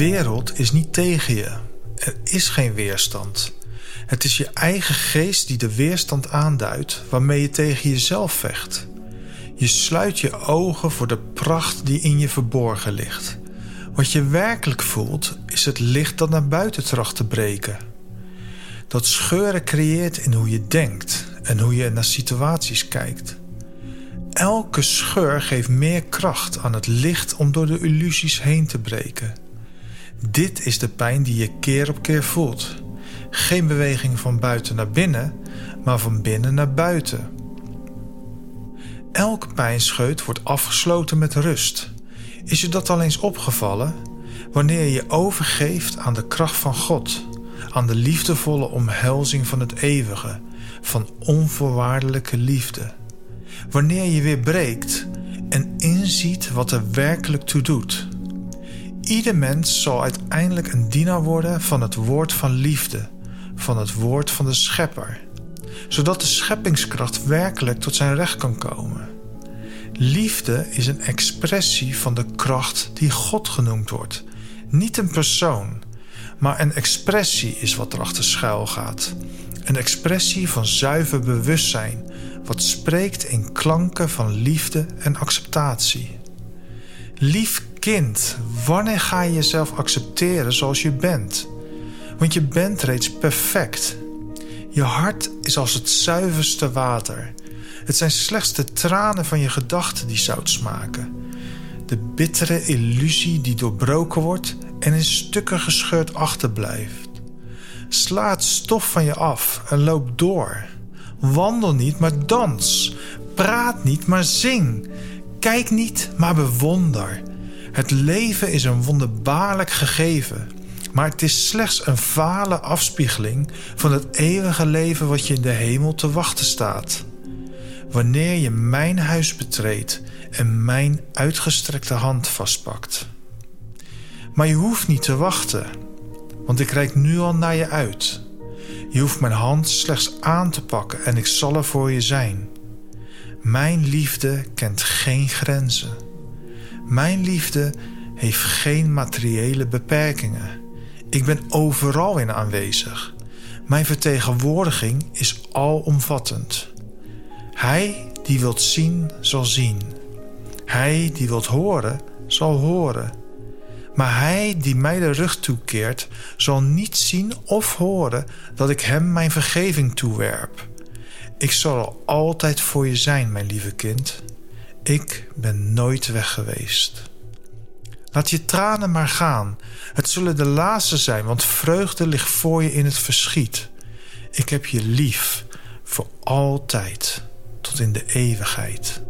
wereld is niet tegen je. Er is geen weerstand. Het is je eigen geest die de weerstand aanduidt waarmee je tegen jezelf vecht. Je sluit je ogen voor de pracht die in je verborgen ligt. Wat je werkelijk voelt is het licht dat naar buiten tracht te breken. Dat scheuren creëert in hoe je denkt en hoe je naar situaties kijkt. Elke scheur geeft meer kracht aan het licht om door de illusies heen te breken. Dit is de pijn die je keer op keer voelt. Geen beweging van buiten naar binnen, maar van binnen naar buiten. Elke pijnscheut wordt afgesloten met rust. Is je dat al eens opgevallen? Wanneer je je overgeeft aan de kracht van God, aan de liefdevolle omhelzing van het eeuwige, van onvoorwaardelijke liefde. Wanneer je weer breekt en inziet wat er werkelijk toe doet. Ieder mens zal uiteindelijk een dienaar worden van het woord van liefde, van het woord van de schepper, zodat de scheppingskracht werkelijk tot zijn recht kan komen. Liefde is een expressie van de kracht die God genoemd wordt. Niet een persoon, maar een expressie is wat erachter schuil gaat. Een expressie van zuiver bewustzijn, wat spreekt in klanken van liefde en acceptatie. Lief kind, wanneer ga je jezelf accepteren zoals je bent? Want je bent reeds perfect. Je hart is als het zuiverste water. Het zijn slechts de tranen van je gedachten die zout smaken. De bittere illusie die doorbroken wordt en in stukken gescheurd achterblijft. Sla het stof van je af en loop door. Wandel niet, maar dans. Praat niet, maar zing. Kijk niet, maar bewonder. Het leven is een wonderbaarlijk gegeven, maar het is slechts een vale afspiegeling van het eeuwige leven wat je in de hemel te wachten staat. Wanneer je mijn huis betreedt en mijn uitgestrekte hand vastpakt. Maar je hoeft niet te wachten, want ik reik nu al naar je uit. Je hoeft mijn hand slechts aan te pakken en ik zal er voor je zijn. Mijn liefde kent geen grenzen. Mijn liefde heeft geen materiële beperkingen. Ik ben overal in aanwezig. Mijn vertegenwoordiging is alomvattend. Hij die wilt zien, zal zien. Hij die wilt horen, zal horen. Maar hij die mij de rug toekeert, zal niet zien of horen dat ik hem mijn vergeving toewerp. Ik zal er altijd voor je zijn, mijn lieve kind. Ik ben nooit weg geweest. Laat je tranen maar gaan. Het zullen de laatste zijn, want vreugde ligt voor je in het verschiet. Ik heb je lief voor altijd, tot in de eeuwigheid.